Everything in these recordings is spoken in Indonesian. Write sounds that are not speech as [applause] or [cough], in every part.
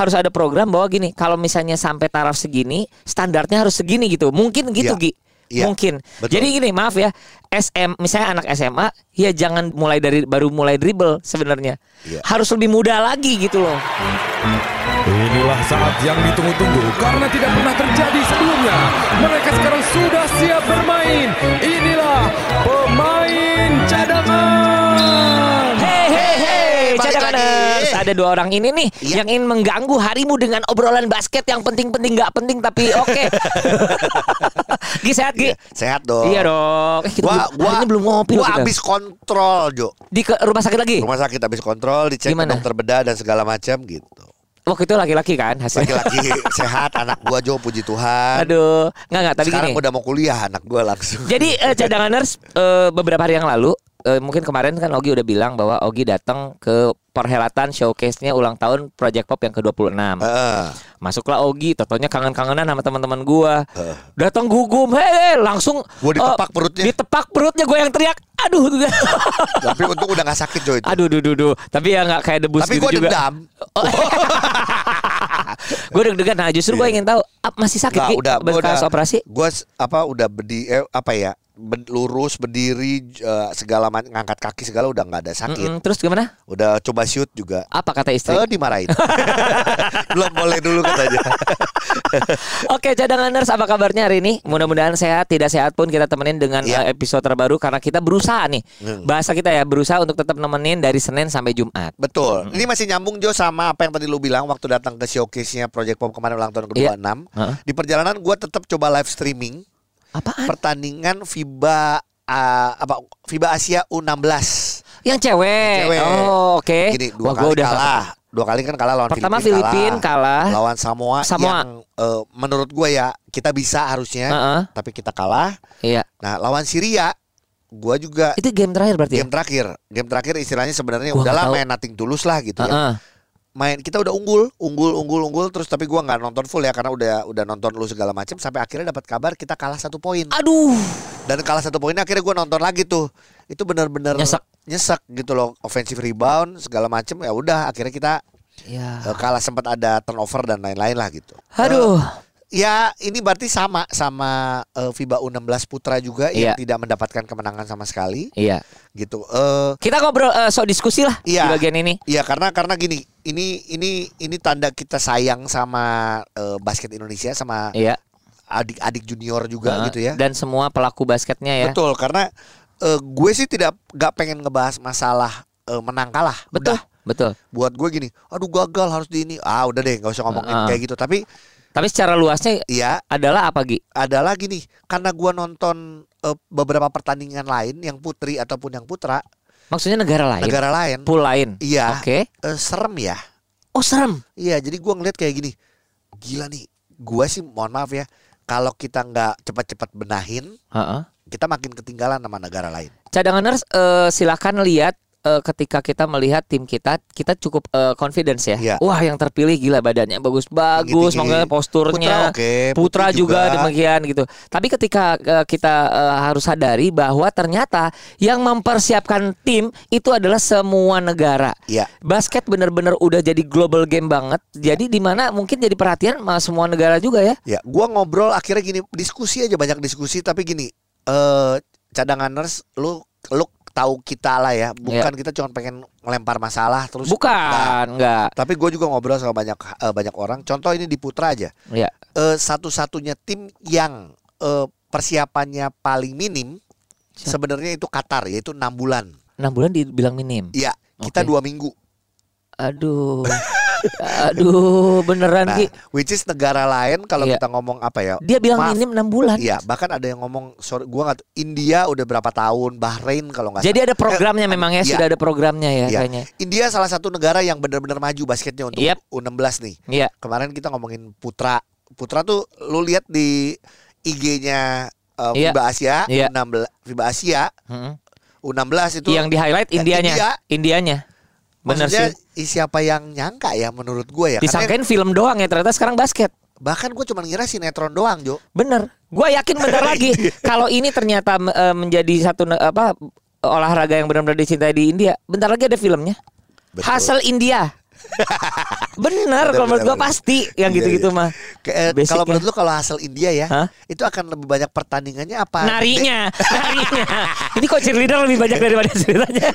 harus ada program bahwa gini, kalau misalnya sampai taraf segini, standarnya harus segini gitu. Mungkin gitu, Iya. Gi. Iya, Mungkin. betul. Jadi gini, maaf ya, SM misalnya anak SMA, ya jangan mulai dari baru mulai dribble sebenarnya. Iya. Harus lebih muda lagi gitu loh. Inilah saat yang ditunggu-tunggu karena tidak pernah terjadi sebelumnya. Mereka sekarang sudah siap bermain. Inilah pemain cadangan. Cadanganers. Ada dua orang ini nih Iya. yang ingin mengganggu harimu dengan obrolan basket yang penting-penting nggak penting tapi oke. [laughs] Gi sehat Gi? Sehat dong. Iya dong. Eh, Gua belum, gua belum ngopi Gua habis kontrol, Jo. di ke rumah sakit lagi. Rumah sakit habis kontrol, dicek Gimana? dokter bedah dan segala macam gitu. Waktu itu laki-laki kan hasilnya. Laki-laki [laughs] sehat anak gua Jo, puji Tuhan. Aduh, nggak nggak tapi Sekarang gini. udah mau kuliah anak gua langsung. Jadi eh, cadanganers eh, beberapa hari yang lalu eh, mungkin kemarin kan Ogi udah bilang bahwa Ogi datang ke perhelatan showcase-nya ulang tahun Project Pop yang ke-26. Heeh. Masuklah Ogi, totonya kangen-kangenan sama teman-teman gua. Heeh. Datang gugum, hei, langsung Gua ditepak eh, perutnya. Ditepak perutnya gue yang teriak. Aduh. [laughs] Tapi untung udah gak sakit Jo itu. aduh, duh, duh, duh. Tapi ya nggak kayak debus Tapi gitu gua juga. dendam. [laughs] gue deg-degan. Nah, justru gue ingin tahu ap- masih sakit Nggak? Iya. udah gua bekas udah operasi? Gua s- apa udah bedi eh, apa ya? Lurus berdiri eh, segala ngangkat kaki segala udah nggak ada sakit. Mm-mm, Terus gimana? Udah coba shoot juga. Apa kata istri? Eh dimarahin. [laughs] Belum boleh dulu katanya. [laughs] Oke cadanganers apa kabarnya hari ini? Mudah-mudahan sehat, tidak sehat pun kita temenin dengan Iya. eh, episode terbaru karena kita berusaha nih. Hmm. Bahasa kita ya berusaha untuk tetap nemenin dari Senin sampai Jumat. Betul. Ini masih nyambung Jo sama apa yang tadi lu bilang waktu datang ke showcase-nya Project Pop kemarin ulang tahun Iya. ke-26. Heeh. Di perjalanan gua tetap coba live streaming Apaan? pertandingan FIBA ah, apa FIBA Asia U16. Yang cewek. Cewek. Oh, oke. Gini, dua Wah, kali udah kalah. Dua kali kan kalah lawan Pertama Filipina Filipin kalah. Lawan Samoa, Samoa. yang eh, menurut gue ya kita bisa harusnya, Heeh. tapi kita kalah. Iya. Nah, lawan Syria gua juga Itu game terakhir berarti ya? game terakhir. Game terakhir istilahnya sebenarnya udahlah main nating tulus lah gitu ya. Main kita udah unggul, unggul, unggul, unggul terus tapi gua nggak nonton full ya karena udah udah nonton lu segala macam sampai akhirnya dapat kabar kita kalah satu poin. Aduh. Dan kalah satu poinnya akhirnya gua nonton lagi tuh. Itu benar-benar Nyesek. nyesek gitu loh, offensive rebound segala macam ya udah akhirnya kita Ya. Kalah sempat ada turnover dan lain-lain lah gitu. Aduh. Eh, ya ini berarti sama sama eh, FIBA U16 putra juga yang Iya. tidak mendapatkan kemenangan sama sekali Iya. gitu. Eh Kita ngobrol eh, so diskusi lah Iya. di bagian ini. Iya karena karena gini ini ini ini tanda kita sayang sama eh, basket Indonesia sama Iya. adik-adik junior juga Heeh. gitu ya. Dan semua pelaku basketnya ya. Betul karena eh, gue sih tidak nggak pengen ngebahas masalah eh, menang kalah. Betul. Udah. Betul. Buat gue gini, aduh gagal harus di ini. Ah udah deh nggak usah ngomongin Heeh. kayak gitu. Tapi Tapi secara luasnya iya adalah apa Gi? adalah gini karena gua nonton eh, beberapa pertandingan lain yang putri ataupun yang putra Maksudnya negara lain. negara lain Pool lain. iya Oke. eh, serem ya Oh serem. iya jadi gua ngeliat kayak gini gila nih gua sih mohon maaf ya kalau kita nggak cepat-cepat benahin Heeh. kita makin ketinggalan sama negara lain Cadanganers eh, silakan lihat eh, ketika kita melihat tim kita, kita cukup eh, confidence ya. Iya. Wah yang terpilih gila badannya bagus-bagus, makanya posturnya. Putra oke, Putra juga, juga. demikian gitu. Tapi ketika eh, kita eh, harus sadari bahwa ternyata yang mempersiapkan tim itu adalah semua negara. iya Basket bener-bener udah jadi global game banget. Jadi di mana mungkin jadi perhatian sama semua negara juga ya. ya gua ngobrol akhirnya gini diskusi aja banyak diskusi tapi gini eh cadanganers lu lu tahu kita lah ya bukan kita cuma pengen ngelempar masalah terus. Bukan, enggak. Tapi gue juga ngobrol sama banyak eh, banyak orang. Contoh ini di Putra aja. Ya. Eh, Satu-satunya tim yang eh, persiapannya paling minim sebenarnya itu Qatar yaitu enam bulan. 6 bulan dibilang minim. Iya, kita dua minggu. Aduh. [laughs] Aduh, beneran Nah, Ki. which is negara lain kalau Iya. kita ngomong apa ya? Dia bilang maaf. minim 6 bulan. Iya, bahkan ada yang ngomong sorry gua nggak India udah berapa tahun, Bahrain kalau nggak Jadi salah. ada programnya Eh, memang ya, iya. sudah ada programnya ya Iya. kayaknya. India salah satu negara yang benar-benar maju basketnya untuk Yep. U16 nih. Iya. Kemarin kita ngomongin Putra. Putra tuh lu lihat di IG-nya uh, Iya. FIBA Asia, Iya. U16 FIBA Asia, Mm-mm. U16 itu Yang di highlight Eh, Indianya. India. Indianya. Bener maksudnya sih. ih, siapa yang nyangka ya menurut gue ya. Karena Disangkain film doang ya ternyata sekarang basket. bahkan gue cuma ngira sinetron doang, Jo. Bener. Gua yakin bentar [laughs] lagi kalau ini ternyata eh, menjadi satu apa olahraga yang benar-benar dicintai di India, bentar lagi ada filmnya. Betul. Hasil India. [laughs] Bener Bener, kalau menurut gua pasti yang Iya, gitu-gitu iya. mah. Eh, kalau menurut lu kalau hasil India ya, Hah? itu akan lebih banyak pertandingannya apa? Narinya, [laughs] narinya. Ini kok cheerleader lebih banyak [laughs] daripada ceritanya.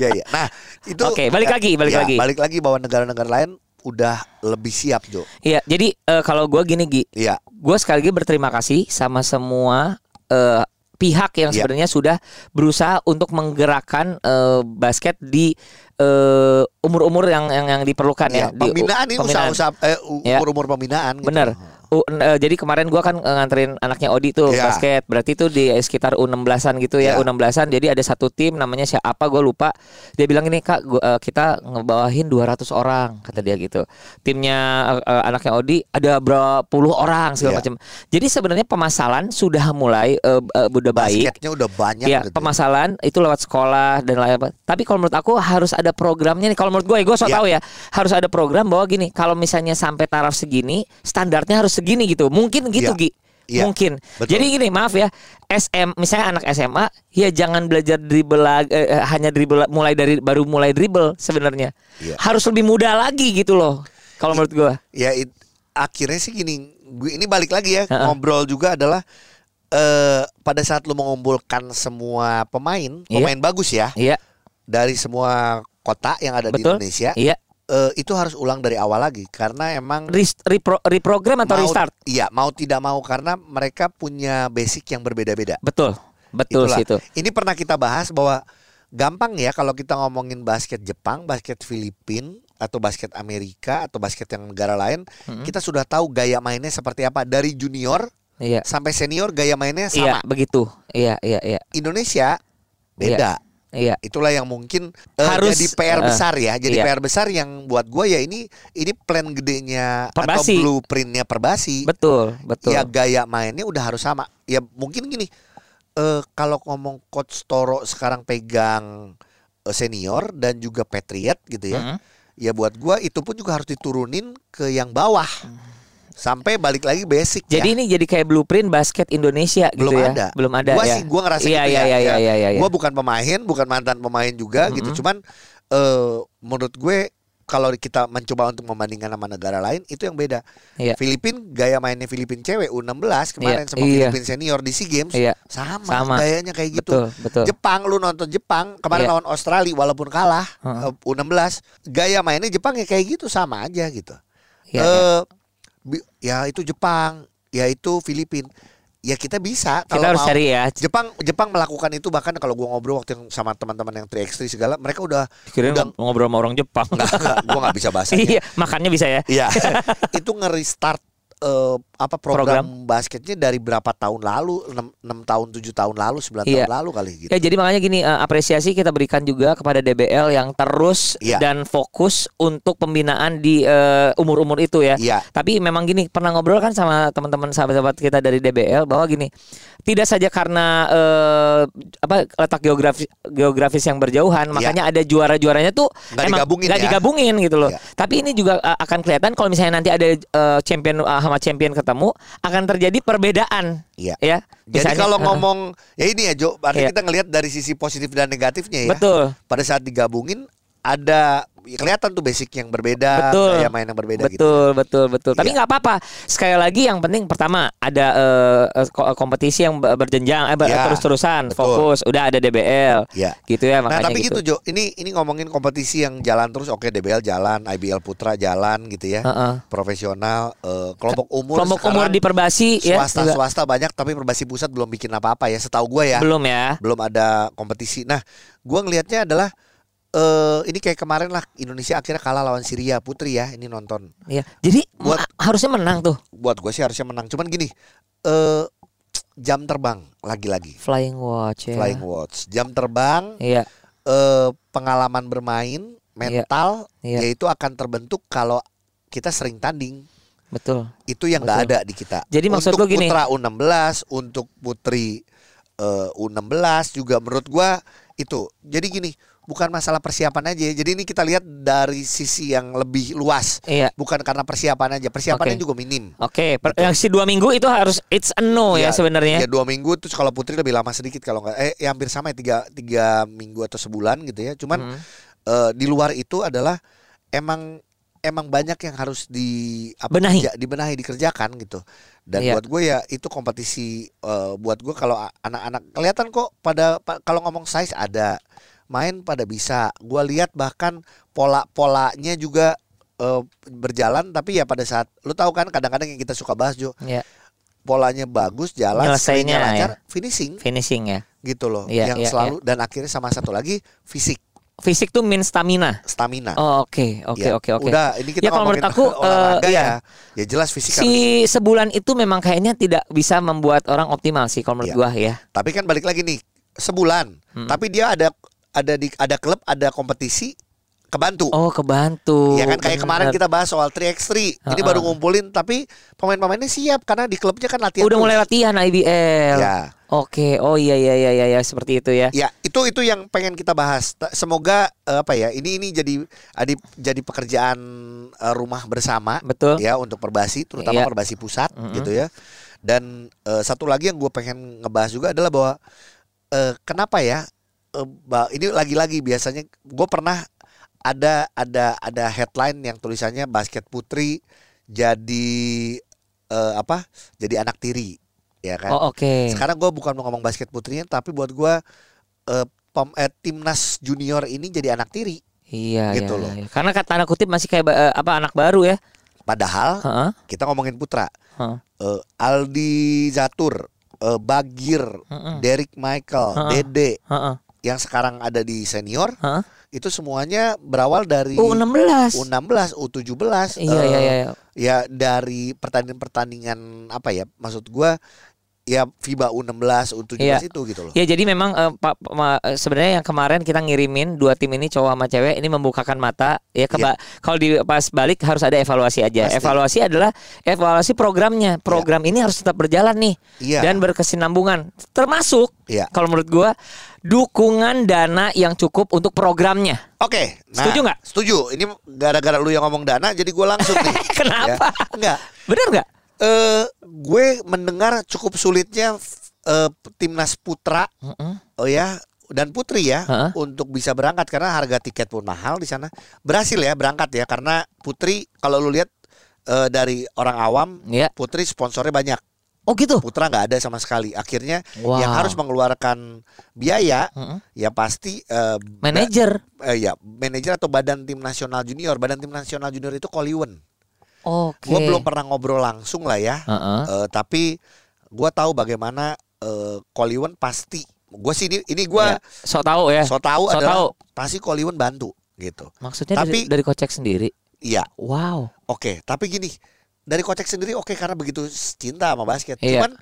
Iya iya. Nah, itu Oke, balik lagi, balik ya, lagi. Balik lagi bahwa negara-negara lain udah lebih siap, Jo. Iya, jadi eh, kalau gua gini Gi, Iya. gue sekali lagi berterima kasih sama semua eh, pihak yang Iya. sebenarnya sudah berusaha untuk menggerakkan eh, basket di eh, umur-umur yang yang yang diperlukan Iya, ya. Di- pembinaan ini pembinaan. usaha-usaha eh, Iya. umur-umur pembinaan gitu. Bener. U- eh, jadi kemarin gua kan eh, nganterin anaknya Odi tuh Iya. basket. Berarti tuh di eh, sekitar U16-an gitu ya, Iya. U16-an. Jadi ada satu tim namanya siapa gue lupa. Dia bilang ini Kak, gua, eh, kita ngebawahin 200 orang kata dia gitu. Timnya eh, anaknya Odi ada berapa puluh orang segala Iya. macam. Jadi sebenarnya pemasalan sudah mulai eh, eh, udah baik. Basketnya udah banyak Iya, gitu. pemasalan itu lewat sekolah dan lain apa. Tapi kalau menurut aku harus ada programnya nih. Kalau menurut gue, gue so Iya. tahu ya, harus ada program bahwa gini, kalau misalnya sampai taraf segini, standarnya harus segini gitu. Mungkin gitu, Iya. Gi. Iya, Mungkin. betul. Jadi gini, maaf ya, SM misalnya anak SMA, ya jangan belajar dribble eh, eh, hanya dribble mulai dari baru mulai dribble sebenarnya. Iya. Harus lebih mudah lagi gitu loh. Kalau menurut gue. Ya it- akhirnya sih gini, gue ini balik lagi ya Ha-ha. ngobrol juga adalah eh pada saat lu mengumpulkan semua pemain, Iya. pemain bagus ya Iya, dari semua kota yang ada di betul. Indonesia, Iya. Eh, itu harus ulang dari awal lagi karena emang repro- reprogram atau mau, restart? Iya, mau tidak mau karena mereka punya basic yang berbeda-beda. Betul. Betul Itulah. sih itu. Ini pernah kita bahas bahwa gampang ya kalau kita ngomongin basket Jepang, basket Filipin atau basket Amerika atau basket yang negara lain, Mm-mm. kita sudah tahu gaya mainnya seperti apa dari junior Iya. sampai senior gaya mainnya Iya, sama. begitu. Iya, iya, iya. Indonesia beda. Iya. Itulah yang mungkin eh, Harus, jadi PR eh, besar ya. Jadi iya. PR besar yang buat gue ya ini ini plan gedenya Perbasi. atau blueprintnya Perbasi. Betul, betul. Ya gaya mainnya udah harus sama. Ya mungkin gini. eh kalau ngomong coach Toro sekarang pegang eh, senior dan juga Patriot gitu ya. Mm-mm. Ya buat gua itu pun juga harus diturunin ke yang bawah. Sampai balik lagi basic Jadi ya. ini jadi kayak blueprint basket Indonesia belum gitu ya. ada. Belum ada Gua ya. sih gua ngerasa iya, gitu iya, ya. iya, iya, iya, iya, iya. Gua bukan pemain, bukan mantan pemain juga gitu. Mm-mm. Cuman eh menurut gue kalau kita mencoba untuk membandingkan sama negara lain itu yang beda. Iya. Filipin gaya mainnya Filipin cewek U16 kemarin Iya, sama iya. Filipin senior di SEA Games Iya. sama, Sama. gayanya kayak gitu. Betul, betul. Jepang lu nonton Jepang kemarin Iya. lawan Australia walaupun kalah Heeh. eh, U16 gaya mainnya Jepang ya kayak gitu sama aja gitu. Iya, iya. Ya itu Jepang, ya itu Filipin. Ya kita bisa Kita kalau harus mau. cari ya. Jepang Jepang melakukan itu bahkan kalau gua ngobrol waktu yang sama teman-teman yang 3x3 segala mereka udah Kirain udah ngobrol sama orang Jepang. enggak, enggak gua nggak bisa bahasanya. [laughs] iya, makannya bisa ya. Iya. [laughs] itu nge-restart eh, apa program, basketnya dari berapa tahun lalu 6, 6 tahun 7 tahun lalu 9 Iya. tahun lalu kali gitu. Ya jadi makanya gini eh, apresiasi kita berikan juga kepada DBL yang terus Iya. dan fokus untuk pembinaan di eh, umur-umur itu ya. Iya. Tapi memang gini pernah ngobrol kan sama teman-teman sahabat-sahabat kita dari DBL bahwa gini tidak saja karena eh, apa letak geografis geografis yang berjauhan makanya ada juara-juaranya tuh Nggak emang digabungin nggak ya. digabungin gitu loh. Iya. Tapi ini juga eh, akan kelihatan kalau misalnya nanti ada eh, champion eh, sama champion ketemu akan terjadi perbedaan. Iya. Ya. Jadi Misalnya, kalau eh, ngomong ya ini ya Jo, berarti Iya. kita ngelihat dari sisi positif dan negatifnya ya. betul. Pada saat digabungin ada ya kelihatan tuh basic yang berbeda, Betul. gaya main yang berbeda gitu. betul, betul, betul. Tapi Iya. nggak apa-apa. Sekali lagi yang penting pertama ada ko- kompetisi yang ber- berjenjang, eh, Iya, terus-terusan, betul. fokus. Udah ada DBL, Iya. gitu ya Nah makanya tapi gitu. Jo, ini ini ngomongin kompetisi yang jalan terus, oke DBL jalan, IBL Putra jalan gitu ya, Heeh. profesional, eh, kelompok umur, Kelompok umur di Perbasi ya swasta juga swasta banyak, tapi Perbasi Pusat belum bikin apa-apa ya, setahu gue ya, belum ya. belum ada kompetisi. Nah, gue ngelihatnya adalah eh ini kayak kemarin lah Indonesia akhirnya kalah lawan Syria Putri ya, ini nonton. Iya. Jadi Buat- harusnya menang tuh Buat gue sih harusnya menang, cuman gini, eh jam terbang lagi-lagi. Flying Watch ya. Flying Watch, jam terbang, Iya. eh, pengalaman bermain, mental, Iya. yaitu akan terbentuk kalau kita sering tanding. Betul. Itu yang nggak ada di kita. Jadi maksud untuk gini- putra U16, untuk putri eh, U16 juga menurut gua itu. Jadi gini, bukan masalah persiapan aja. Jadi ini kita lihat dari sisi yang lebih luas. Iya. Bukan karena persiapan aja. Persiapannya Oke. juga minim. Oke, per- yang si dua minggu itu harus it's a no ya, sebenarnya. Ya dua minggu terus kalau putri lebih lama sedikit kalau nggak eh ya hampir sama ya tiga tiga minggu atau sebulan gitu ya. Cuman Hmm. eh, di luar itu adalah emang emang banyak yang harus di apa, Benahi. kerja- dibenahi dikerjakan gitu. Dan Iya. buat gue ya itu kompetisi eh, buat gue kalau anak-anak kelihatan kok pada pa- kalau ngomong size ada main pada bisa. Gua lihat bahkan pola-polanya juga eh, berjalan tapi ya pada saat lu tahu kan kadang-kadang yang kita suka bahas Jo Ya, polanya bagus jalan Nyelesainya swingnya lancar ya. finishing finishing ya. gitu loh Iya, yang iya, selalu dan akhirnya sama satu lagi fisik Fisik tuh mean stamina. stamina Oh, oke, oke, Ya, oke, oke. udah ini kita Ya, kalau menurut aku, olahraga eh, ya ya jelas fisik harus- Si sebulan itu memang kayaknya tidak bisa membuat orang optimal sih kalau menurut Iya. gua ya. tapi kan balik lagi nih sebulan Hmm. tapi dia ada ada di ada klub ada kompetisi kebantu Oh, kebantu. Ya kan kayak kemarin bener. kita bahas soal 3x3 Ini Ha-ha. baru ngumpulin Tapi pemain-pemainnya siap Karena di klubnya kan latihan udah terus. mulai latihan IBL. Ya Oke, oh iya iya iya iya ya, seperti itu ya. Ya, itu itu yang pengen kita bahas. Semoga eh, apa ya? Ini ini jadi adi, jadi pekerjaan eh, rumah bersama Betul. ya untuk Perbasi, terutama Iya. Perbasi pusat Mm-mm. gitu ya. Dan eh, satu lagi yang gue pengen ngebahas juga adalah bahwa eh, kenapa ya? Ba- ini lagi-lagi biasanya gue pernah ada ada ada headline yang tulisannya basket putri jadi eh, apa? Jadi anak tiri, ya kan? Oh, oke. Sekarang gue bukan mau ngomong basket putrinya, tapi buat gue eh, pem- eh, timnas junior ini jadi anak tiri. Iya, gitu iya, loh. iya. Karena kata tanda kutip masih kayak eh, apa anak baru ya. Padahal Heeh. kita ngomongin putra, Heeh. Eh, Aldi Zatur, eh, Bagir, Heeh. Derek Michael, Ha-ha. Dede, Heeh. Yang sekarang ada di senior, Heeh. itu semuanya berawal dari U16. U16, U17. Iya, eh, iya, iya. Ya dari pertandingan-pertandingan apa ya? Maksud gue ya FIBA U16, U17 Iya. itu gitu loh. Ya jadi memang eh, Pak ma- sebenarnya yang kemarin kita ngirimin dua tim ini cowok sama cewek ini membukakan mata ya keba kalau di pas balik harus ada evaluasi aja. Pasti. Evaluasi adalah evaluasi programnya. Program ini harus tetap berjalan nih Iya. dan berkesinambungan. Termasuk Iya. kalau menurut gua dukungan dana yang cukup untuk programnya. Oke, nah, Setuju nggak? Setuju. Ini gara-gara lu yang ngomong dana, jadi gue langsung nih. [laughs] Kenapa? Ya. Enggak. Benar nggak? Eh, gue mendengar cukup sulitnya eh, timnas putra, Heeh. oh ya, dan putri ya, Heeh. untuk bisa berangkat karena harga tiket pun mahal di sana. Berhasil ya berangkat ya, karena putri kalau lu lihat eh, dari orang awam, Ya. putri sponsornya banyak. Oh gitu. Putra nggak ada sama sekali. Akhirnya Wow. yang harus mengeluarkan biaya Heeh. ya pasti eh, ba- Manajer. eh, ya manajer atau badan tim nasional junior. Badan tim nasional junior itu Koliwen. Oke. Gue belum pernah ngobrol langsung lah ya. Heeh. Eh, tapi gue tahu bagaimana eh, Koliwen pasti. Gue sih ini ini gue Ya. So tahu ya. so tahu So adalah tahu. pasti Koliwen bantu gitu. Maksudnya Tapi- dari, dari kocek sendiri. Iya, Wow. oke. Tapi gini, dari kocek sendiri oke karena begitu cinta sama basket. Iya. Cuman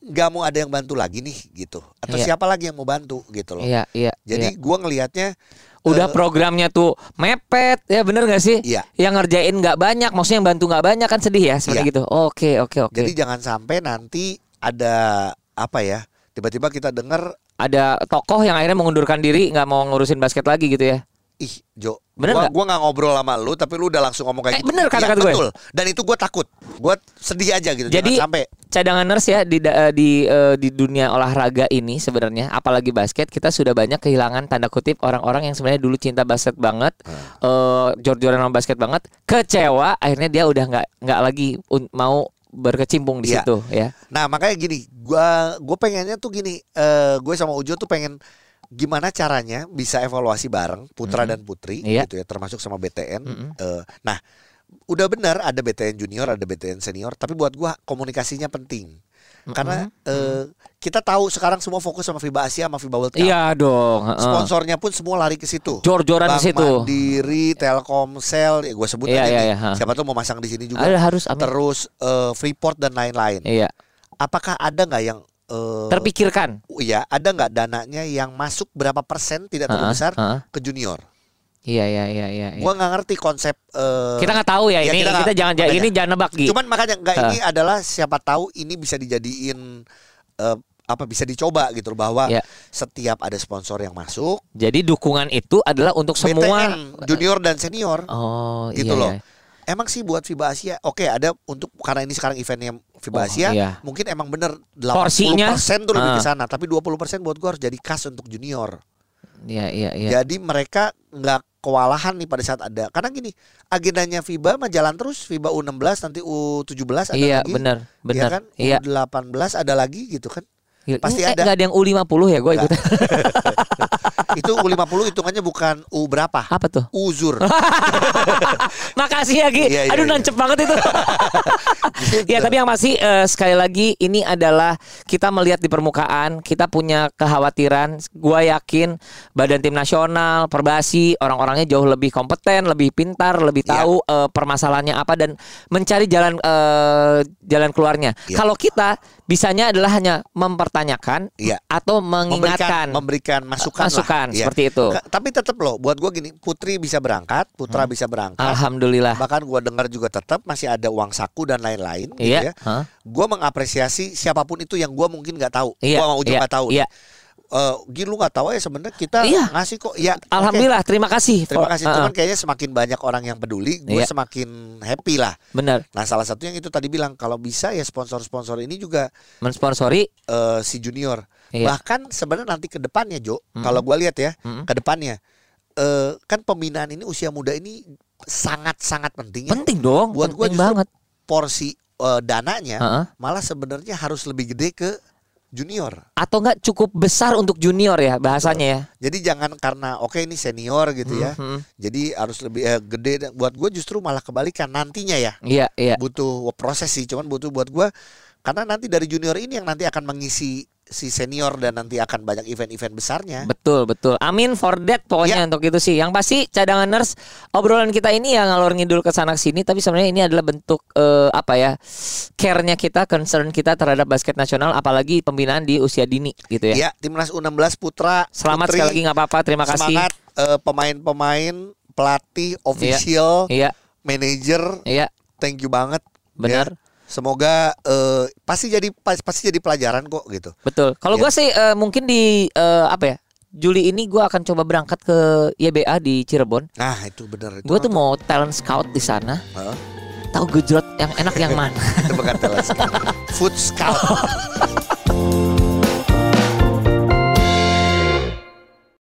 nggak mau ada yang bantu lagi nih gitu. Atau Iya. siapa lagi yang mau bantu gitu loh. Iya, iya. Jadi iya. gue ngelihatnya udah eh, programnya tuh mepet ya bener gak sih? Iya. Yang ngerjain nggak banyak, maksudnya yang bantu nggak banyak kan sedih ya seperti Iya. gitu. Oke, oke, oke. Jadi jangan sampai nanti ada apa ya? Tiba-tiba kita dengar Ada tokoh yang akhirnya mengundurkan diri nggak mau ngurusin basket lagi gitu ya. Ih Jo, Bener gua nggak? gua nggak ngobrol sama lu tapi lu udah langsung ngomong kayak Eh, gitu. bener kata-kata Iya, gue. Betul. Dan itu gue takut. Gue sedih aja gitu. Jadi jangan sampai cadanganers ya di da- di eh, di dunia olahraga ini sebenarnya apalagi basket kita sudah banyak kehilangan tanda kutip orang-orang yang sebenarnya dulu cinta basket banget, eh jor-joran sama basket banget, kecewa akhirnya dia udah nggak nggak lagi mau berkecimpung di Iya. situ ya. Nah makanya gini, gua gue pengennya tuh gini, eh gue sama Ujo tuh pengen gimana caranya bisa evaluasi bareng putra dan putri Iya. gitu ya, termasuk sama BTN. Mm-mm. Eh, nah udah benar ada BTN junior, ada BTN senior, tapi buat gua komunikasinya penting. Karena eh, kita tahu sekarang semua fokus sama FIBA Asia sama FIBA World Cup. Iya dong. heeh. Sponsornya pun semua lari ke situ. Jor-joran ke situ. Mandiri, Telkomsel, ya gue sebut Iya, aja iya, nih. iya. Siapa tuh mau masang di sini juga. Ada harus amin. Terus eh, Freeport dan lain-lain. Iya. Apakah ada nggak yang eh, Terpikirkan. ya ada nggak dananya yang masuk berapa persen tidak terlalu besar heeh. ke junior? Iya iya iya iya. iya. Gua nggak ngerti konsep. eh, kita nggak tahu ya, ya, ini kita kita, jangan makanya. ini jangan nebak Gi. Cuman makanya nggak ini adalah siapa tahu ini bisa dijadiin eh, apa bisa dicoba gitu bahwa Ya. setiap ada sponsor yang masuk Jadi dukungan itu adalah untuk semua BTN junior dan senior Oh, gitu iya, loh. iya. Emang sih buat FIBA Asia, oke ada untuk karena ini sekarang eventnya FIBA Oh, Asia, iya. mungkin emang bener 80% Porsinya, tuh lebih ke ah. sana, tapi 20% buat gua harus jadi kas untuk junior. Iya iya iya. Jadi mereka nggak kewalahan nih pada saat ada. Karena gini, agendanya FIBA mah jalan terus, FIBA U16 nanti U17 ada Iya, lagi. benar, Iya benar. kan? Iya. U18 ada lagi gitu kan. Pasti Eh, ada. nggak ada yang U50 ya gue ikut. [laughs] Itu U50 hitungannya bukan U berapa? Apa tuh? Uzur. [laughs] Makasih ya Gi. Iya, iya, Aduh iya. nancep banget itu. [laughs] ya tapi yang pasti eh, sekali lagi ini adalah kita melihat di permukaan kita punya kekhawatiran. Gua yakin Badan Tim Nasional, Perbasi, orang-orangnya jauh lebih kompeten, lebih pintar, lebih Iya. tahu eh, permasalahannya apa dan mencari jalan eh, jalan keluarnya. Iya. Kalau kita bisanya adalah hanya mempertanyakan Iya. atau memberikan mengingatkan. memberikan masukan, Masukan, lah. Iya. seperti itu. Tapi tetap loh, buat gua gini, Putri bisa berangkat, Putra Hmm. bisa berangkat. Alhamdulillah. Bahkan gua dengar juga tetap masih ada uang saku dan lain-lain. gitu Iya. ya. Hah? Gua mengapresiasi siapa pun itu yang gua mungkin nggak tahu. Iya, Gua mau iya, nggak tahu. iya. Eh, Gil lu nggak tahu ya sebenarnya kita Iya. ngasih kok. Ya. Alhamdulillah, terima kasih. Terima for- kasih. uh-uh. Cuman kayaknya semakin banyak orang yang peduli, gue Iya. semakin happy lah. benar Nah, salah satunya yang itu tadi bilang kalau bisa ya sponsor-sponsor ini juga mensponsori eh, si junior. Iya. Bahkan sebenarnya nanti ke depannya, Jo, kalau gua lihat ya, Mm-mm. ke depannya eh, kan pembinaan ini usia muda ini sangat-sangat penting ya. penting dong Buat justru banget Porsi eh, dananya Heeh. malah sebenarnya harus lebih gede ke junior. atau enggak cukup besar untuk junior ya bahasanya ya Jadi jangan karena oke ini senior gitu ya. Mhm. Jadi harus lebih eh, gede. Buat gue justru malah kebalikan nantinya ya. iya iya Butuh proses sih. Cuman butuh buat gue karena nanti dari junior ini yang nanti akan mengisi si senior dan nanti akan banyak event-event besarnya. betul betul amin for that pokoknya Ya. untuk itu sih yang pasti cadanganers obrolan kita ini ya ngalor ngidul ke sana sini tapi sebenarnya ini adalah bentuk eh, apa ya care-nya kita concern kita terhadap basket nasional apalagi pembinaan di usia dini gitu ya Ya, timnas U16 putra. selamat putri, sekali lagi nggak apa-apa terima kasih Semangat eh, pemain-pemain, pelatih, official, iya manajer. iya Thank you banget. Benar. Ya. Semoga eh, pasti jadi pas- pasti jadi pelajaran kok gitu. Betul. Kalau Ya. gua sih eh, mungkin di eh, apa ya? Juli ini gua akan coba berangkat ke YBA di Cirebon. Nah, itu benar itu. Gue tuh mau talent scout di sana. Heeh. Tahu gejrot yang enak yang mana? [laughs] Itu bukan teles. [laughs] Food scout. [laughs]